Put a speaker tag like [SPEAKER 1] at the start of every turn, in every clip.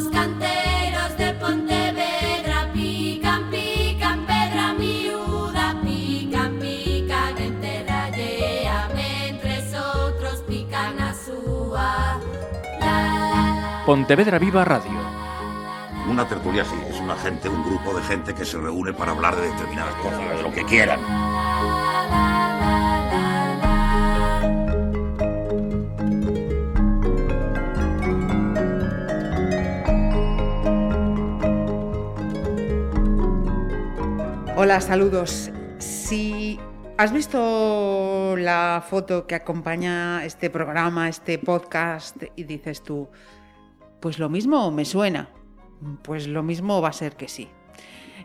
[SPEAKER 1] Los canteros de Pontevedra pican, pican pedra miuda, pican, pican en terallea, mientras otros pican a su a.
[SPEAKER 2] Pontevedra Viva Radio.
[SPEAKER 3] Una tertulia sí, es una gente, un grupo de gente que se reúne para hablar de determinadas cosas, lo que quieran.
[SPEAKER 4] Hola, saludos. Si has visto la foto que acompaña este programa, este podcast, y dices tú, pues lo mismo me suena, pues lo mismo va a ser que sí.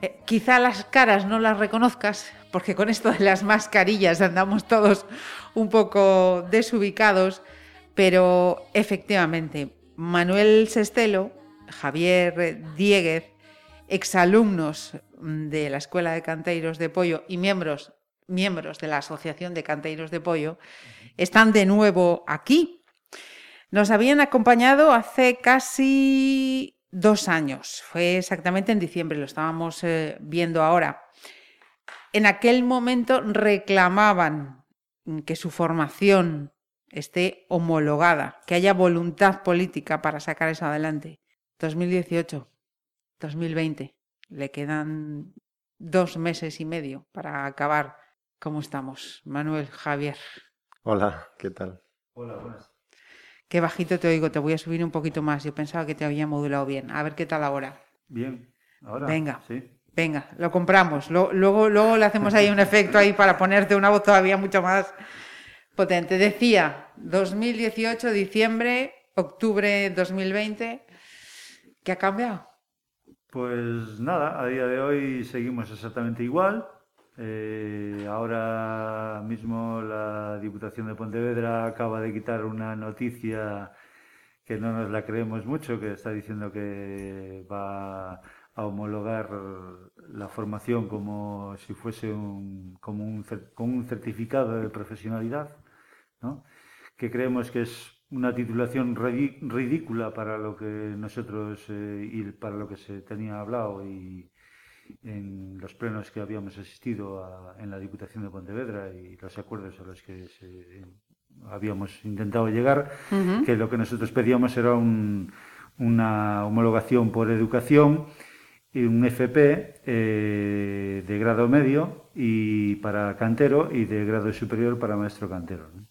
[SPEAKER 4] Eh, quizá las caras no las reconozcas, porque con esto de las mascarillas andamos todos un poco desubicados, pero efectivamente, Manuel Sestelo, Javier Dieguez, exalumnos de la Escuela de Canteiros de Pollo y miembros, miembros de la Asociación de Canteiros de Pollo, están de nuevo aquí. Nos habían acompañado hace casi dos años, fue exactamente en diciembre, lo estábamos eh, viendo ahora. En aquel momento reclamaban que su formación esté homologada, que haya voluntad política para sacar eso adelante. 2018, 2020, le quedan dos meses y medio para acabar. ¿Cómo estamos, Manuel, Javier?
[SPEAKER 5] Hola, ¿qué tal?
[SPEAKER 6] Hola, buenas.
[SPEAKER 4] Qué bajito te oigo, te voy a subir un poquito más. Yo pensaba que te había modulado bien. A ver qué tal ahora.
[SPEAKER 6] Bien, ahora.
[SPEAKER 4] Venga.
[SPEAKER 6] Sí.
[SPEAKER 4] Venga, lo compramos. Lo- luego, luego le hacemos ahí un efecto ahí para ponerte una voz todavía mucho más potente. Decía, 2018, diciembre, octubre 2020. ¿Qué ha cambiado?
[SPEAKER 6] Pues nada, a día de hoy seguimos exactamente igual. Eh, ahora mismo la Diputación de Pontevedra acaba de quitar una noticia que no nos la creemos mucho, que está diciendo que va a homologar la formación como si fuese un, como un, con un certificado de profesionalidad, ¿no? que creemos que es una titulación ridícula para lo que nosotros eh, y para lo que se tenía hablado y en los plenos que habíamos asistido a- en la Diputación de Pontevedra y los acuerdos a los que se- habíamos intentado llegar, que lo que nosotros pedíamos era un- una homologación por educación y un FP eh, de grado medio y para cantero y de grado superior para maestro cantero. ¿no?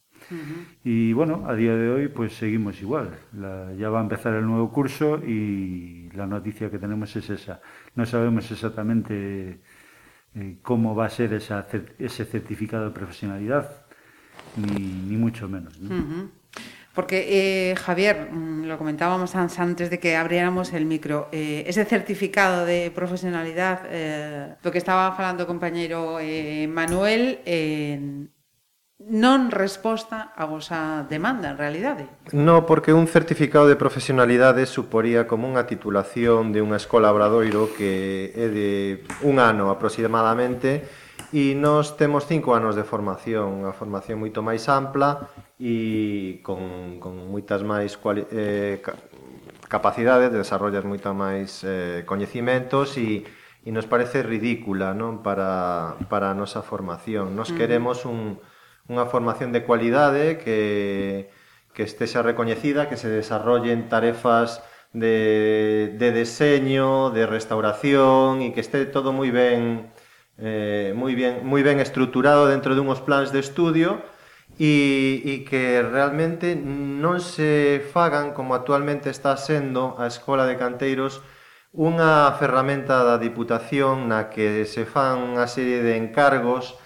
[SPEAKER 6] Y bueno, a día de hoy pues seguimos igual. La- ya va a empezar el nuevo curso y la noticia que tenemos es esa. No sabemos exactamente eh, cómo va a ser esa ese certificado de profesionalidad, ni, ni mucho menos.
[SPEAKER 4] Porque, eh, Javier, mm, lo comentábamos an- antes de que abriéramos el micro, eh, ese certificado de profesionalidad, eh, lo que estaba falando o compañeiro eh, Manuel, non resposta a vosa demanda, en realidade.
[SPEAKER 5] No, porque un certificado de profesionalidade suporía como unha titulación de unha escola obradoiro que é de un ano aproximadamente e nós temos cinco anos de formación, unha formación moito máis ampla e con, con moitas máis cuali, eh, capacidades, desarrollas moita máis eh, coñecimentos e, e nos parece ridícula non para, para a nosa formación. Nos mm. queremos un, unha formación de cualidade que, que estexa recoñecida, que se desarrollen tarefas de, de deseño, de restauración e que este todo moi ben eh, moi ben moi ben estruturado dentro dunhos plans de estudio e, e que realmente non se fagan como actualmente está sendo a Escola de Canteiros unha ferramenta da Diputación na que se fan unha serie de encargos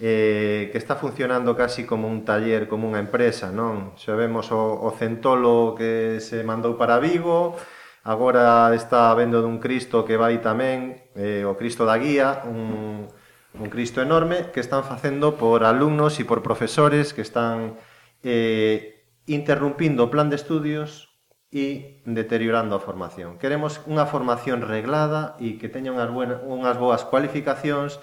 [SPEAKER 5] eh, que está funcionando casi como un taller, como unha empresa, non? Xa vemos o, o centolo que se mandou para Vigo, agora está vendo dun Cristo que vai tamén, eh, o Cristo da Guía, un, un Cristo enorme, que están facendo por alumnos e por profesores que están eh, interrumpindo o plan de estudios e deteriorando a formación. Queremos unha formación reglada e que teña unhas, buenas, unhas boas cualificacións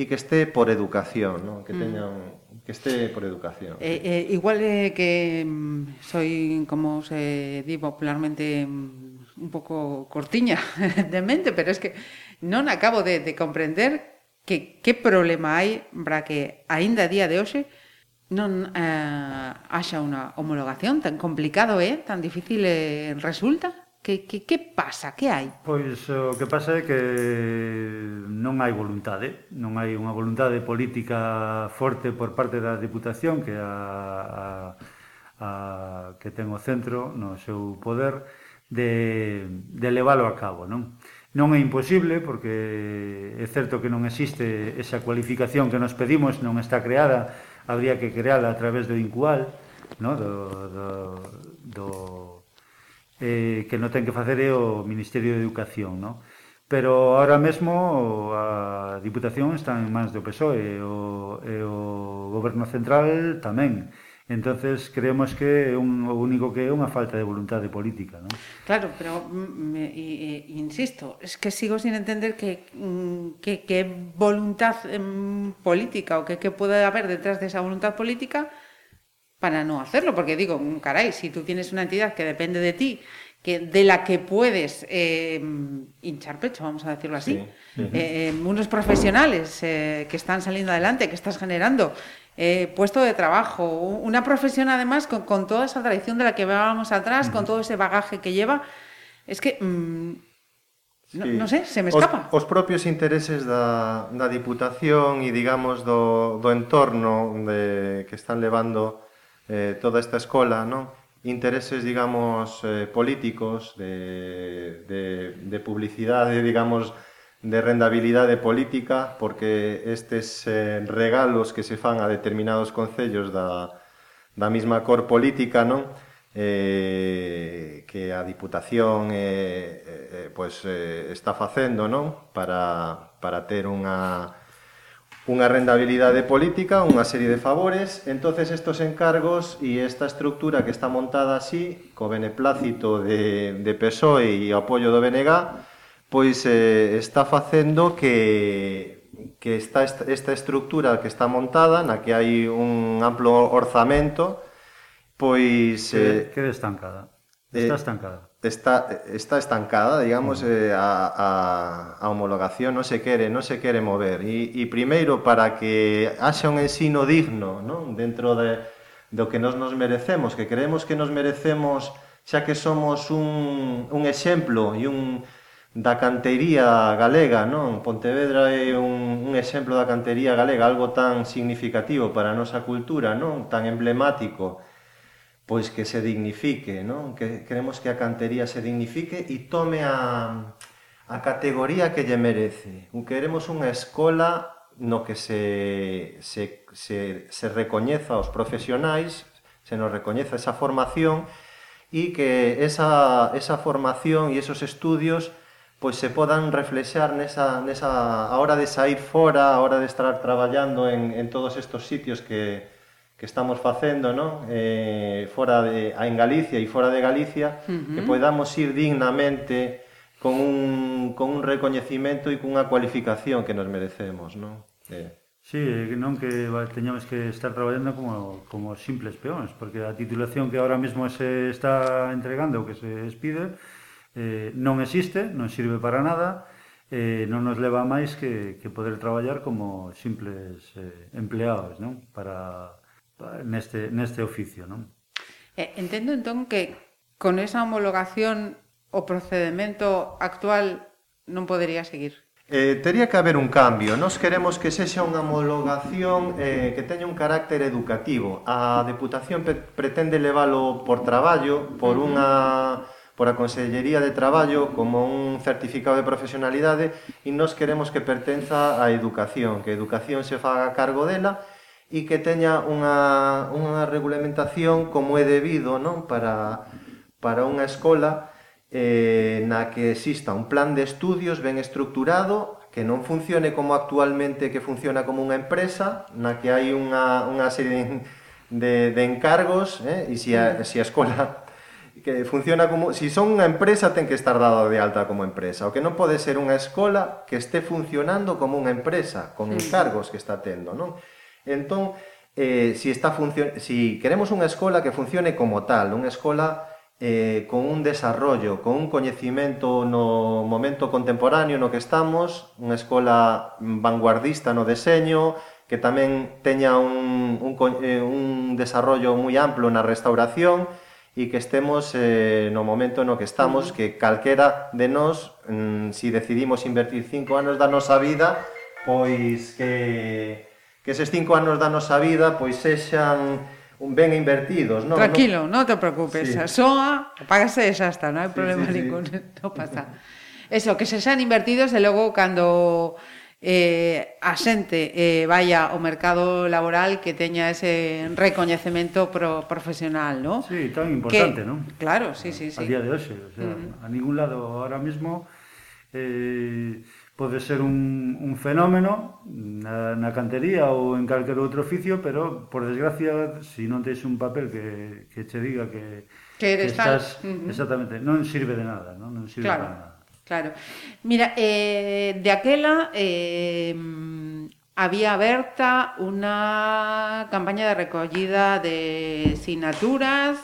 [SPEAKER 5] e que este por educación, ¿no? Que mm. teña un, que este por educación.
[SPEAKER 4] Eh, eh, igual eh, que mm, soy como se eh, di popularmente mm, un pouco cortiña de mente, pero es que non acabo de, de comprender que que problema hai para que aínda día de hoxe non eh, haxa unha homologación tan complicado é, eh? tan difícil eh, resulta? Que, que, que pasa? Que hai?
[SPEAKER 6] Pois o que pasa é que non hai voluntade, non hai unha voluntade política forte por parte da Diputación que a, a, a que ten o centro no seu poder de, de leválo a cabo, non? Non é imposible porque é certo que non existe esa cualificación que nos pedimos, non está creada, habría que creala a través do INCUAL, no? do, do, do eh, que non ten que facer é o Ministerio de Educación, non? Pero ahora mesmo a Diputación está en mans do PSOE e o, e o Goberno Central tamén. Entonces creemos que é un, o único que é unha falta de voluntade política, non?
[SPEAKER 4] Claro, pero me, mm, mm, e, e, insisto, es que sigo sin entender que mm, que que voluntad em, política o que que pode haber detrás desa de voluntad política para no hacerlo, porque digo, caray, si tú tienes una entidad que depende de ti, que de la que puedes eh, hinchar pecho, vamos a decirlo así, sí. eh, unos profesionales eh, que están saliendo adelante, que estás generando, eh, puesto de trabajo, una profesión además con, con, toda esa tradición de la que veábamos atrás, uh -huh. con todo ese bagaje que lleva, es que... Mm, No, sei, se me escapa.
[SPEAKER 5] Os, os propios intereses da, da Diputación e, digamos, do, do entorno de, que están levando eh, toda esta escola, non? intereses, digamos, eh, políticos, de, de, de publicidade, digamos, de rendabilidade política, porque estes eh, regalos que se fan a determinados concellos da, da mesma cor política, non? Eh, que a Diputación eh, eh, pois, eh, está facendo non? Para, para ter unha, unha rendabilidade política, unha serie de favores, entonces estos encargos e esta estructura que está montada así, co beneplácito de, de PSOE e o apoio do BNG, pois eh, está facendo que, que esta, esta estructura que está montada, na que hai un amplo orzamento, pois...
[SPEAKER 6] Eh, quede estancada, eh, está estancada.
[SPEAKER 5] Eh, está, está estancada, digamos, mm. eh, a, a, a homologación non se quere, non se quere mover. E, e primeiro, para que haxa un ensino digno non? dentro de, do que nos nos merecemos, que creemos que nos merecemos xa que somos un, un exemplo e un da cantería galega, non? Pontevedra é un, un exemplo da cantería galega, algo tan significativo para a nosa cultura, non? Tan emblemático pois que se dignifique, non? Que queremos que a cantería se dignifique e tome a, a categoría que lle merece. Queremos unha escola no que se, se, se, se recoñeza aos profesionais, se nos recoñeza esa formación e que esa, esa formación e esos estudios pois se podan reflexar nesa, nesa a hora de sair fora, a hora de estar traballando en, en todos estos sitios que, que estamos facendo non? Eh, fora de, en Galicia e fora de Galicia, uh -huh. que podamos ir dignamente con un, con un recoñecimento e cunha cualificación que nos merecemos. Non? Eh.
[SPEAKER 6] Sí, non que teñamos que estar traballando como, como simples peóns, porque a titulación que ahora mesmo se está entregando, que se expide, eh, non existe, non sirve para nada, eh, non nos leva máis que, que poder traballar como simples eh, empleados, non? Para, neste, neste oficio. Non?
[SPEAKER 4] Eh, entendo entón que con esa homologación o procedimento actual non podería seguir.
[SPEAKER 5] Eh, tería que haber un cambio. Nos queremos que sexa unha homologación eh, que teña un carácter educativo. A Deputación pre pretende leválo por traballo, por unha por a Consellería de Traballo como un certificado de profesionalidade e nos queremos que pertenza á educación, que a educación se faga cargo dela e que teña unha, unha regulamentación como é debido non para, para unha escola eh, na que exista un plan de estudios ben estructurado que non funcione como actualmente que funciona como unha empresa na que hai unha, unha serie de, de encargos eh, e se si a, si a escola que funciona como se si son unha empresa ten que estar dado de alta como empresa o que non pode ser unha escola que este funcionando como unha empresa con encargos que está tendo non? Entón, eh, si, está si queremos unha escola que funcione como tal, unha escola eh, con un desarrollo, con un coñecimento no momento contemporáneo no que estamos, unha escola vanguardista no deseño, que tamén teña un, un, eh, un desarrollo moi amplo na restauración e que estemos eh, no momento no que estamos, uh -huh. que calquera de nós, mm, si decidimos invertir cinco anos da nosa vida, pois que que eses cinco anos da nosa vida pois sexan un ben invertidos, non?
[SPEAKER 4] Tranquilo, non no te preocupes, sí. soa, apágase e xa está, non hai sí, problema sí, sí, ningún, sí. non pasa. Eso, que sexan invertidos e logo cando eh, a xente eh, vaya ao mercado laboral que teña ese recoñecemento pro profesional, ¿no?
[SPEAKER 6] Sí, tan importante,
[SPEAKER 4] que,
[SPEAKER 6] ¿no?
[SPEAKER 4] Claro, sí, sí, sí.
[SPEAKER 6] A día de hoxe, o sea, uh -huh. a ningún lado ahora mismo eh, pode ser un, un fenómeno na, na cantería ou en calquer outro oficio, pero, por desgracia, se si non tens un papel que, que che diga que,
[SPEAKER 4] que,
[SPEAKER 6] que estás... Tal. Uh -huh. Exactamente, non sirve de nada, non, non sirve
[SPEAKER 4] claro,
[SPEAKER 6] de nada.
[SPEAKER 4] Claro. Mira, eh, de aquela eh, había aberta unha campaña de recollida de sinaturas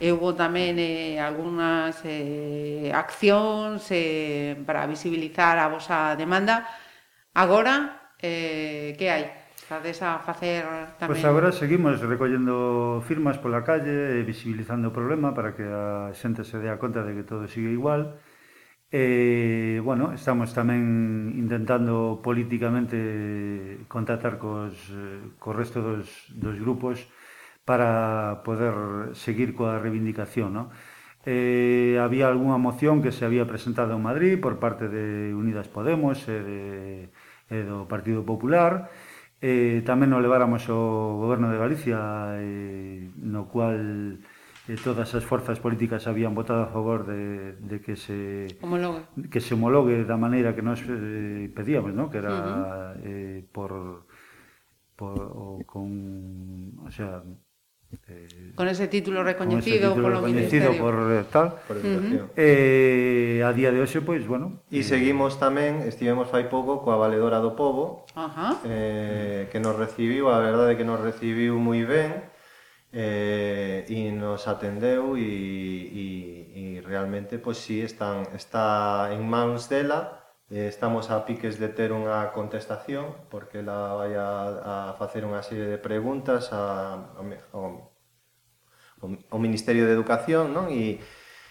[SPEAKER 4] Eu vou tamén eh, algunhas eh, accións eh, para visibilizar a vosa demanda. Agora, eh, que hai? Estades a facer tamén...
[SPEAKER 6] Pois pues agora seguimos recollendo firmas pola calle e visibilizando o problema para que a xente se dea conta de que todo sigue igual. E, bueno, estamos tamén intentando políticamente contactar cos, eh, cos resto dos, dos grupos para poder seguir coa reivindicación. No? Eh, había algunha moción que se había presentado en Madrid por parte de Unidas Podemos e, de, e do Partido Popular, eh, tamén o leváramos ao goberno de Galicia, eh, no cual eh, todas as forzas políticas habían votado a favor de, de que se
[SPEAKER 4] homologue.
[SPEAKER 6] que se homologue da maneira que nós eh, pedíamos, ¿no? que era uh -huh. eh, por, por o con, o sea,
[SPEAKER 4] eh, con ese título recoñecido
[SPEAKER 6] con ese título
[SPEAKER 4] polo
[SPEAKER 6] recoñecido
[SPEAKER 4] ministerio.
[SPEAKER 6] por eh, tal
[SPEAKER 5] por educación.
[SPEAKER 6] eh, a día de hoxe pois pues, bueno
[SPEAKER 5] e eh... seguimos tamén estivemos fai pouco coa valedora do povo
[SPEAKER 4] Ajá.
[SPEAKER 5] eh, que nos recibiu a verdade que nos recibiu moi ben eh, e nos atendeu e, e, e realmente pois si sí, están, está en mans dela Eh, estamos a piques de ter unha contestación, porque ela vai a, a facer unha serie de preguntas a, ao, ao, o Ministerio de Educación, non?
[SPEAKER 6] E,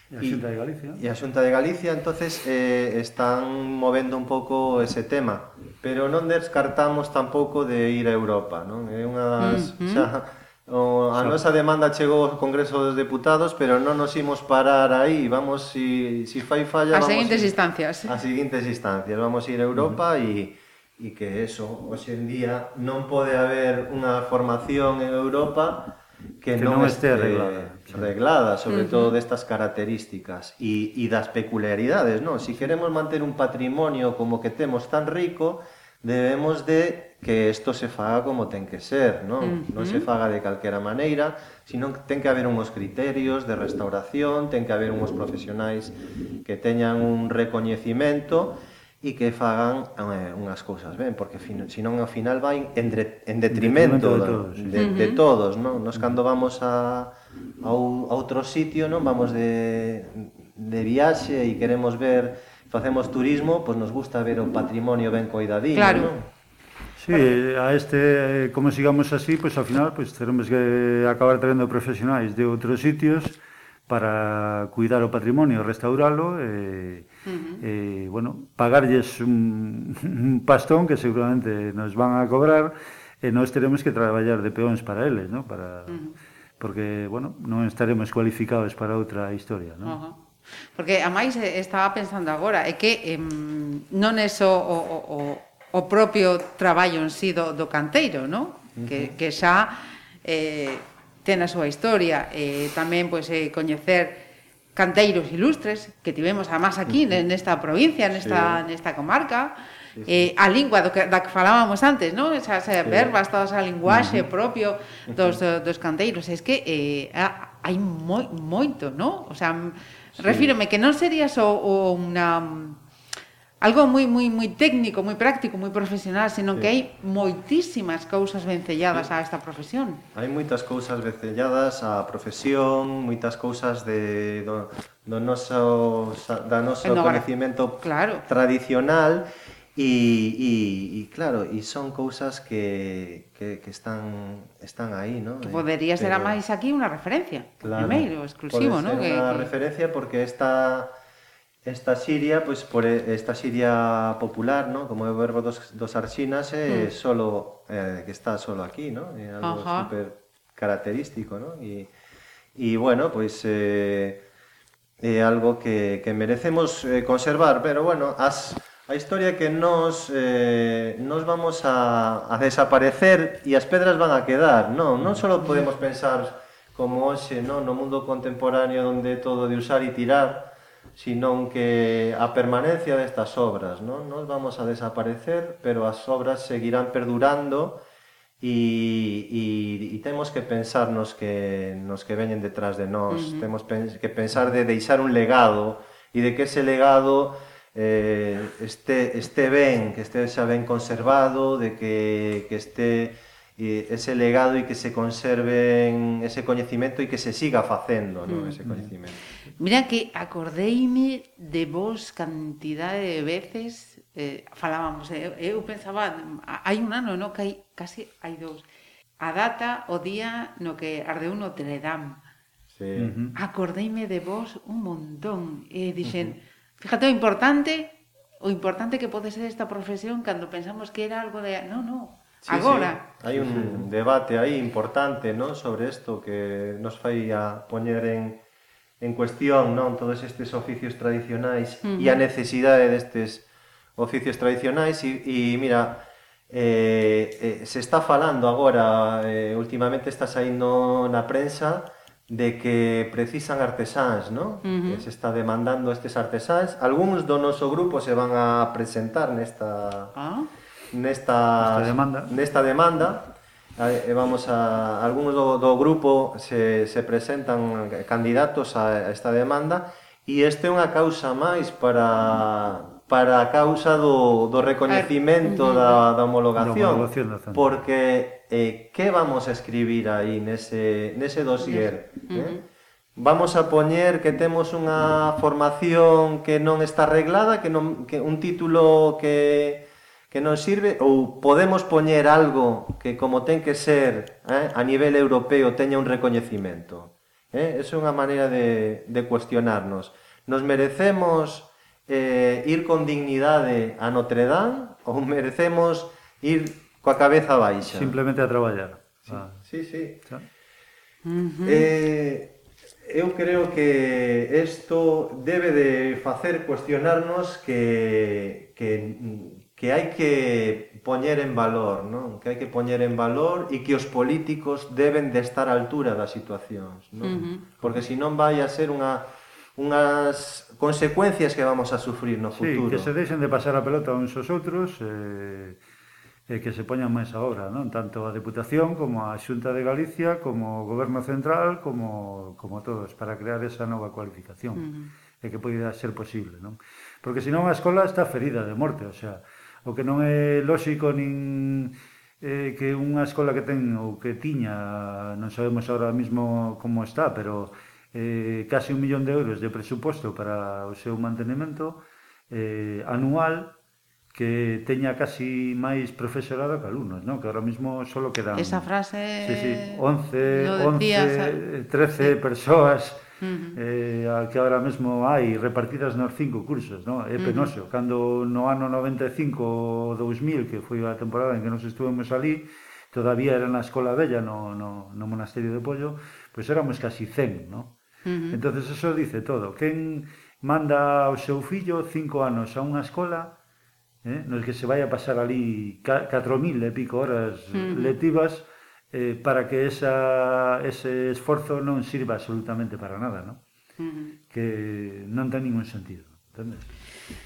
[SPEAKER 6] E a Xunta de Galicia.
[SPEAKER 5] E a Xunta de Galicia, entonces eh, están movendo un pouco ese tema, pero non descartamos tampouco de ir a Europa, non? É unha das, mm -hmm. xa, O, a nosa demanda chegou ao Congreso dos Deputados, pero non nos imos parar aí, vamos si si fai falla
[SPEAKER 4] as
[SPEAKER 5] vamos
[SPEAKER 4] seguintes
[SPEAKER 5] ir,
[SPEAKER 4] instancias.
[SPEAKER 5] As seguintes instancias, vamos ir a Europa e uh -huh. e que eso, hoxe en día non pode haber unha formación en Europa que,
[SPEAKER 6] que
[SPEAKER 5] non,
[SPEAKER 6] non este
[SPEAKER 5] reglada, reglada sobre uh -huh. todo destas características e, e das peculiaridades, non? Si queremos manter un patrimonio como que temos tan rico, debemos de que isto se faga como ten que ser, non? Mm, non se mm. faga de calquera maneira, sino que ten que haber unhos criterios de restauración, ten que haber unhos profesionais que teñan un recoñecimento e que fagan eh, unhas cousas ben, porque fin, senón ao final vai en, de, en detrimento, detrimento
[SPEAKER 6] de, todos,
[SPEAKER 5] de, uh -huh. de todos non? Nos cando vamos a, a, a outro sitio, non? Vamos de, de viaxe e queremos ver facemos turismo, pois nos gusta ver o patrimonio ben coidadinho,
[SPEAKER 4] claro.
[SPEAKER 5] non?
[SPEAKER 6] Sí, a este, como sigamos así, pois pues, ao final pois, pues, teremos que acabar traendo profesionais de outros sitios para cuidar o patrimonio, restauralo e, uh -huh. e bueno, pagarlles un, un pastón que seguramente nos van a cobrar e nós teremos que traballar de peóns para eles, ¿no? para, uh -huh. porque bueno, non estaremos cualificados para outra historia. ¿no? Uh -huh.
[SPEAKER 4] Porque, a máis, eh, estaba pensando agora, é que em, non é só o, o, o propio traballo en sí do, do canteiro, non? Uh -huh. que, que xa eh, ten a súa historia. Eh, tamén, pois, eh, coñecer canteiros ilustres que tivemos además aquí uh -huh. nesta provincia, nesta, sí. nesta comarca, sí, sí. eh, a lingua do que, da que falábamos antes, non? Esas eh, sí. verbas, toda esa linguaxe uh -huh. propio dos, dos canteiros. Es que eh, hai moi, moito, non? O sea, Sí. Refírome que non sería só o unha algo moi moi moi técnico, moi práctico, moi profesional, senón
[SPEAKER 5] sí.
[SPEAKER 4] que hai moitísimas cousas vencelladas sí. a esta profesión.
[SPEAKER 5] Hai moitas cousas vencelladas á profesión, moitas cousas de do, do noso da noso
[SPEAKER 4] Enogara.
[SPEAKER 5] conocimento
[SPEAKER 4] claro.
[SPEAKER 5] tradicional E, e, e claro, e son cousas que, que, que están, están aí, ¿no?
[SPEAKER 4] Que
[SPEAKER 5] eh,
[SPEAKER 4] podería ser
[SPEAKER 5] pero...
[SPEAKER 4] a máis aquí unha referencia,
[SPEAKER 5] claro,
[SPEAKER 4] primeiro, exclusivo,
[SPEAKER 5] non?
[SPEAKER 4] Pode
[SPEAKER 5] ser
[SPEAKER 4] ¿no?
[SPEAKER 5] unha
[SPEAKER 4] que...
[SPEAKER 5] referencia porque esta esta Siria, pois pues, por esta Siria popular, ¿no? Como é o verbo dos, dos arxinas, é mm. solo eh, que está solo aquí, ¿no? É algo
[SPEAKER 4] Ajá.
[SPEAKER 5] super característico, ¿no? E e bueno, pois pues, eh, é algo que, que merecemos eh, conservar, pero bueno, as A historia que nós eh, nós vamos a, a desaparecer e as pedras van a quedar, non? Non só podemos pensar como hoxe, non? No mundo contemporáneo onde todo de usar e tirar, senón que a permanencia destas obras, non? Nós vamos a desaparecer, pero as obras seguirán perdurando e, e, e temos que pensar nos que, nos que veñen detrás de nós, uh -huh. temos que pensar de deixar un legado e de que ese legado eh, este, este ben, que este xa ben conservado, de que, que este eh, ese legado e que se conserven ese coñecimento e que se siga facendo, no, mm, ese mm. coñecimento.
[SPEAKER 4] Mira que acordeime de vos cantidade de veces eh, falábamos, eu, eu pensaba hai un ano, no, que hai, casi hai dous, a data, o día no que ardeu no Teledam.
[SPEAKER 5] Sí.
[SPEAKER 6] Uh -huh.
[SPEAKER 4] Acordeime de vos un montón e eh, dixen, uh -huh Fíjate o importante, o importante que pode ser esta profesión cando pensamos que era algo de, no, no,
[SPEAKER 5] sí,
[SPEAKER 4] agora.
[SPEAKER 5] Sí. Hai un debate aí importante, non, sobre isto que nos fai a poñer en en cuestión, non, todos estes oficios tradicionais uh -huh. e a necesidade destes oficios tradicionais e, e mira, eh, eh, se está falando agora, eh, últimamente está saindo na prensa de que precisan artesáns, non? Uh -huh. Que se está demandando estes artesáns. Algúns do noso grupo se van a presentar nesta
[SPEAKER 4] ah.
[SPEAKER 5] nesta
[SPEAKER 6] Esta demanda.
[SPEAKER 5] nesta demanda. E eh, vamos a algúns do, do grupo se se presentan candidatos a esta demanda e este é unha causa máis para para a causa do, do recoñecimento ah, da,
[SPEAKER 6] da homologación, da homologación
[SPEAKER 5] porque eh, que vamos a escribir aí nese, nese dossier? Uh -huh. eh? Vamos a poñer que temos unha formación que non está arreglada, que, non, que un título que, que non sirve, ou podemos poñer algo que como ten que ser eh, a nivel europeo teña un recoñecimento. Eh? É unha maneira de, de cuestionarnos. Nos merecemos eh, ir con dignidade a Notre Dame ou merecemos ir coa cabeza baixa?
[SPEAKER 6] Simplemente a traballar. Sí, ah.
[SPEAKER 5] sí. sí.
[SPEAKER 6] Xa.
[SPEAKER 5] Eh, eu creo que isto debe de facer cuestionarnos que, que, que hai que poñer en valor, non? Que hai que poñer en valor e que os políticos deben de estar á altura das situacións, non? Uh -huh. Porque senón vai a ser unha unhas consecuencias que vamos a sufrir no futuro.
[SPEAKER 6] Sí, que se deixen de pasar a pelota uns aos outros eh, e eh, eh, que se poñan máis a obra, non? Tanto a Deputación como a Xunta de Galicia, como o Goberno Central, como, como todos, para crear esa nova cualificación uh -huh. e que poida ser posible, non? Porque senón a escola está ferida de morte, o sea, o que non é lóxico nin eh, que unha escola que ten ou que tiña, non sabemos agora mesmo como está, pero eh, case un millón de euros de presuposto para o seu mantenimento eh, anual que teña casi máis profesorado que alumnos, ¿no? que ahora mismo solo quedan...
[SPEAKER 4] Esa frase...
[SPEAKER 6] Sí, sí, 11, 11 13 sí. persoas
[SPEAKER 4] uh -huh.
[SPEAKER 6] eh, que ahora mesmo hai repartidas nos cinco cursos, ¿no? é penoso. Uh -huh. Cando no ano 95 2000, que foi a temporada en que nos estuvemos ali, todavía era na Escola Bella, no, no, no Monasterio de Pollo, pois pues éramos casi 100, ¿no? Uh -huh. entonces eso dice todo. Quen manda ao seu fillo cinco anos a unha escola eh, no que se vai a pasar ali 4.000 e pico horas uh -huh. lectivas eh, para que esa, ese esforzo non sirva absolutamente para nada, ¿no? Uh -huh. que non ten ningún sentido entendes?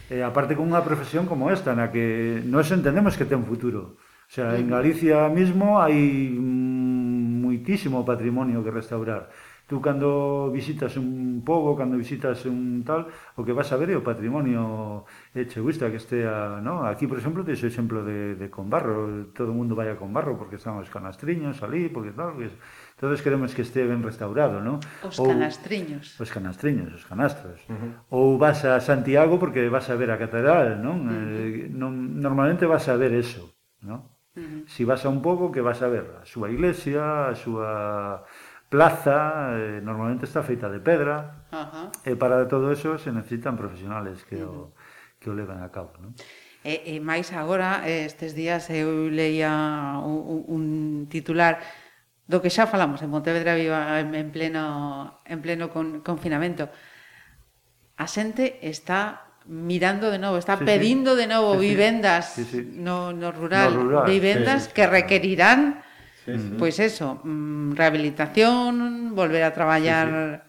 [SPEAKER 6] Eh, aparte con unha profesión como esta na que nos entendemos que ten futuro o sea, en Galicia mismo hai mm, muitísimo moitísimo patrimonio que restaurar Tú cando visitas un pobo, cando visitas un tal, o que vas a ver é o patrimonio echeguista que estea, no? Aquí, por exemplo, tens o exemplo de, de Conbarro, todo o mundo vai a Conbarro porque están os canastriños ali, porque tal, que todos queremos que este ben restaurado, non?
[SPEAKER 4] Os ou, canastriños.
[SPEAKER 6] Os canastriños, os canastros. Uh -huh. Ou vas a Santiago porque vas a ver a catedral, non? Uh -huh. eh, non normalmente vas a ver eso, non? Uh -huh. Si vas a un pobo que vas a ver a súa iglesia, a súa plaza, eh, normalmente está feita de pedra, Ajá. e para todo eso se necesitan profesionales que o, que o leven a cabo. Non?
[SPEAKER 4] E, e máis agora, estes días eu leía un, un titular do que xa falamos en Pontevedra Viva en, en pleno en pleno con, confinamento. A xente está mirando de novo, está sí, pedindo sí. de novo sí, vivendas sí, sí. No, no rural, no rural, vivendas sí, que requerirán sí, sí. pois eso, mm, rehabilitación, volver a traballar...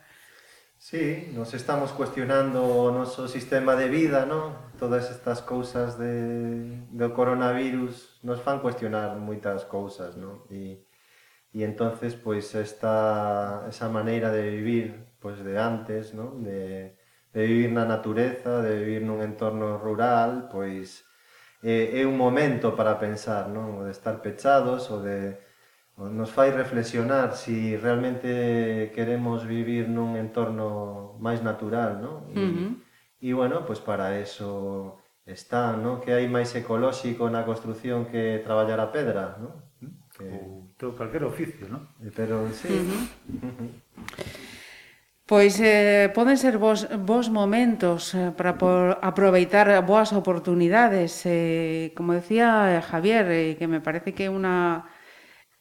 [SPEAKER 5] Sí, sí. sí, nos estamos cuestionando o noso sistema de vida, ¿no? Todas estas cousas de, do coronavirus nos fan cuestionar moitas cousas, ¿no? E, e entonces, pois, esta, esa maneira de vivir, pois, de antes, ¿no? De, de vivir na natureza, de vivir nun entorno rural, pois é, é un momento para pensar, non? O de estar pechados, o de nos fai reflexionar se si realmente queremos vivir nun entorno máis natural, non? E, uh -huh. e bueno, pois pues para eso está, non? Que hai máis ecolóxico na construción que traballar a pedra, non?
[SPEAKER 6] Que... Ou todo calquer oficio, non?
[SPEAKER 5] Pero sí. Uh -huh. Uh -huh.
[SPEAKER 4] Pois eh, poden ser vos, vos momentos eh, para por aproveitar boas oportunidades. Eh, como decía eh, Javier, eh, que me parece que é unha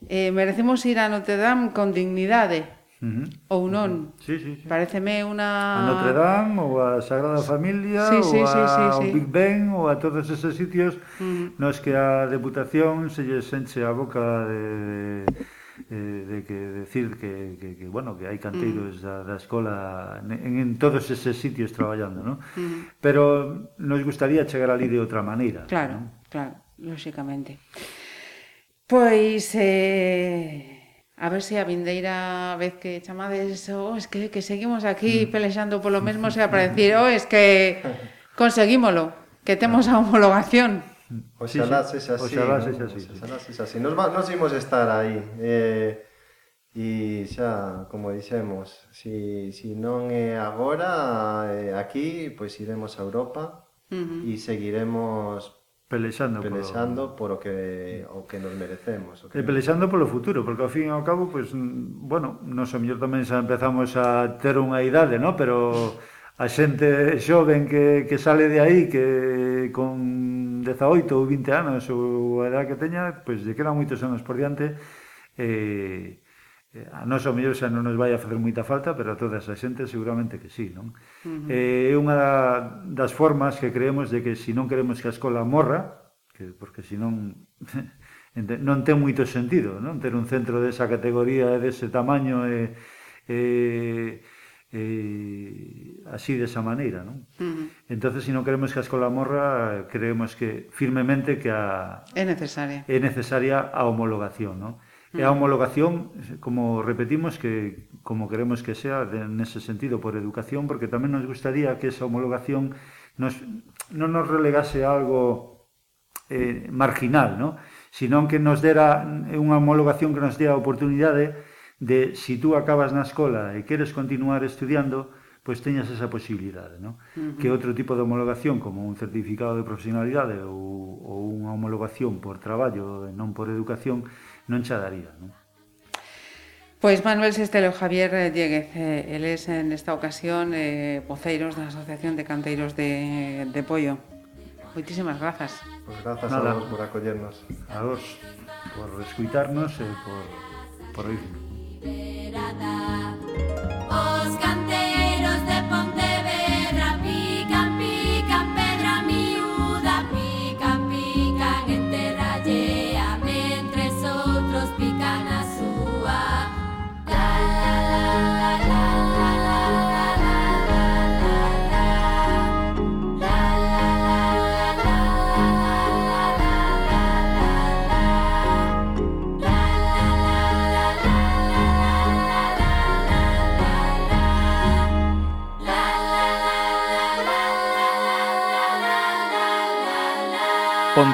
[SPEAKER 4] eh, merecemos ir a Notre Dame con dignidade. Uh -huh. Ou non? Uh
[SPEAKER 6] -huh. Sí, sí, sí.
[SPEAKER 4] Pareceme unha...
[SPEAKER 6] A Notre Dame, ou a Sagrada Familia, sí, sí, ou a sí, sí, sí. O Big Ben, ou a todos esos sitios uh -huh. nos que a Deputación se lle senche a boca de, de eh, de que decir que, que, que bueno, que hai canteiros mm. da, da escola en, en todos esos sitios traballando, ¿no? Mm. Pero nos gustaría chegar ali de outra maneira.
[SPEAKER 4] Claro, ¿no? claro, lóxicamente. Pois, eh, a ver se a vindeira vez que chamades, oh, es que, que seguimos aquí mm. pelexando polo mesmo, se para decir, oh, es que conseguímolo, que temos a homologación.
[SPEAKER 5] Oxalá sexa así. Oxalá sexa así. Oxalá sexa así. Nos, nos imos estar aí. Eh, E xa, como dixemos, si, si non é agora, eh, aquí, pois iremos a Europa uh -huh. e seguiremos
[SPEAKER 6] pelexando,
[SPEAKER 5] pelexando polo... polo que o que nos merecemos, o que
[SPEAKER 6] E pelexando polo futuro, porque ao fin e ao cabo, pois, pues, bueno, non a mellor tamén xa empezamos a ter unha idade, ¿no? Pero a xente xoven que, que sale de aí que con 18 ou 20 anos ou a edad que teña, pois lle quedan moitos anos por diante eh, Eh, a nós ao mellor xa non nos vai a facer moita falta, pero a toda esa xente seguramente que sí, non? Uh eh, -huh. É eh, unha das formas que creemos de que se si non queremos que a escola morra, que porque se non non ten moito sentido, non? Ter un centro desa categoría e dese tamaño e eh, eh, así desa maneira, non? Uh -huh. Entonces, se si non queremos que a escola morra, creemos que firmemente que a
[SPEAKER 4] é necesaria.
[SPEAKER 6] É necesaria a homologación, non? E a homologación, como repetimos, que como queremos que sea de, nese sentido por educación, porque tamén nos gustaría que esa homologación nos, non nos relegase a algo eh, marginal, ¿no? sino que nos dera unha homologación que nos dea a oportunidade de, si tú acabas na escola e queres continuar estudiando, pois teñas esa posibilidade, ¿no? Uh -huh. Que outro tipo de homologación, como un certificado de profesionalidade ou, ou unha homologación por traballo e non por educación, non xa daría, non?
[SPEAKER 4] Pois Manuel Sestelo Javier eh, Dieguez, eh, el es en esta ocasión eh, voceiros da Asociación de Canteiros de, de Pollo. Moitísimas grazas.
[SPEAKER 5] Pois grazas Nada. a vos por acollernos.
[SPEAKER 6] A vos por escuitarnos e eh, por, por oírnos. Os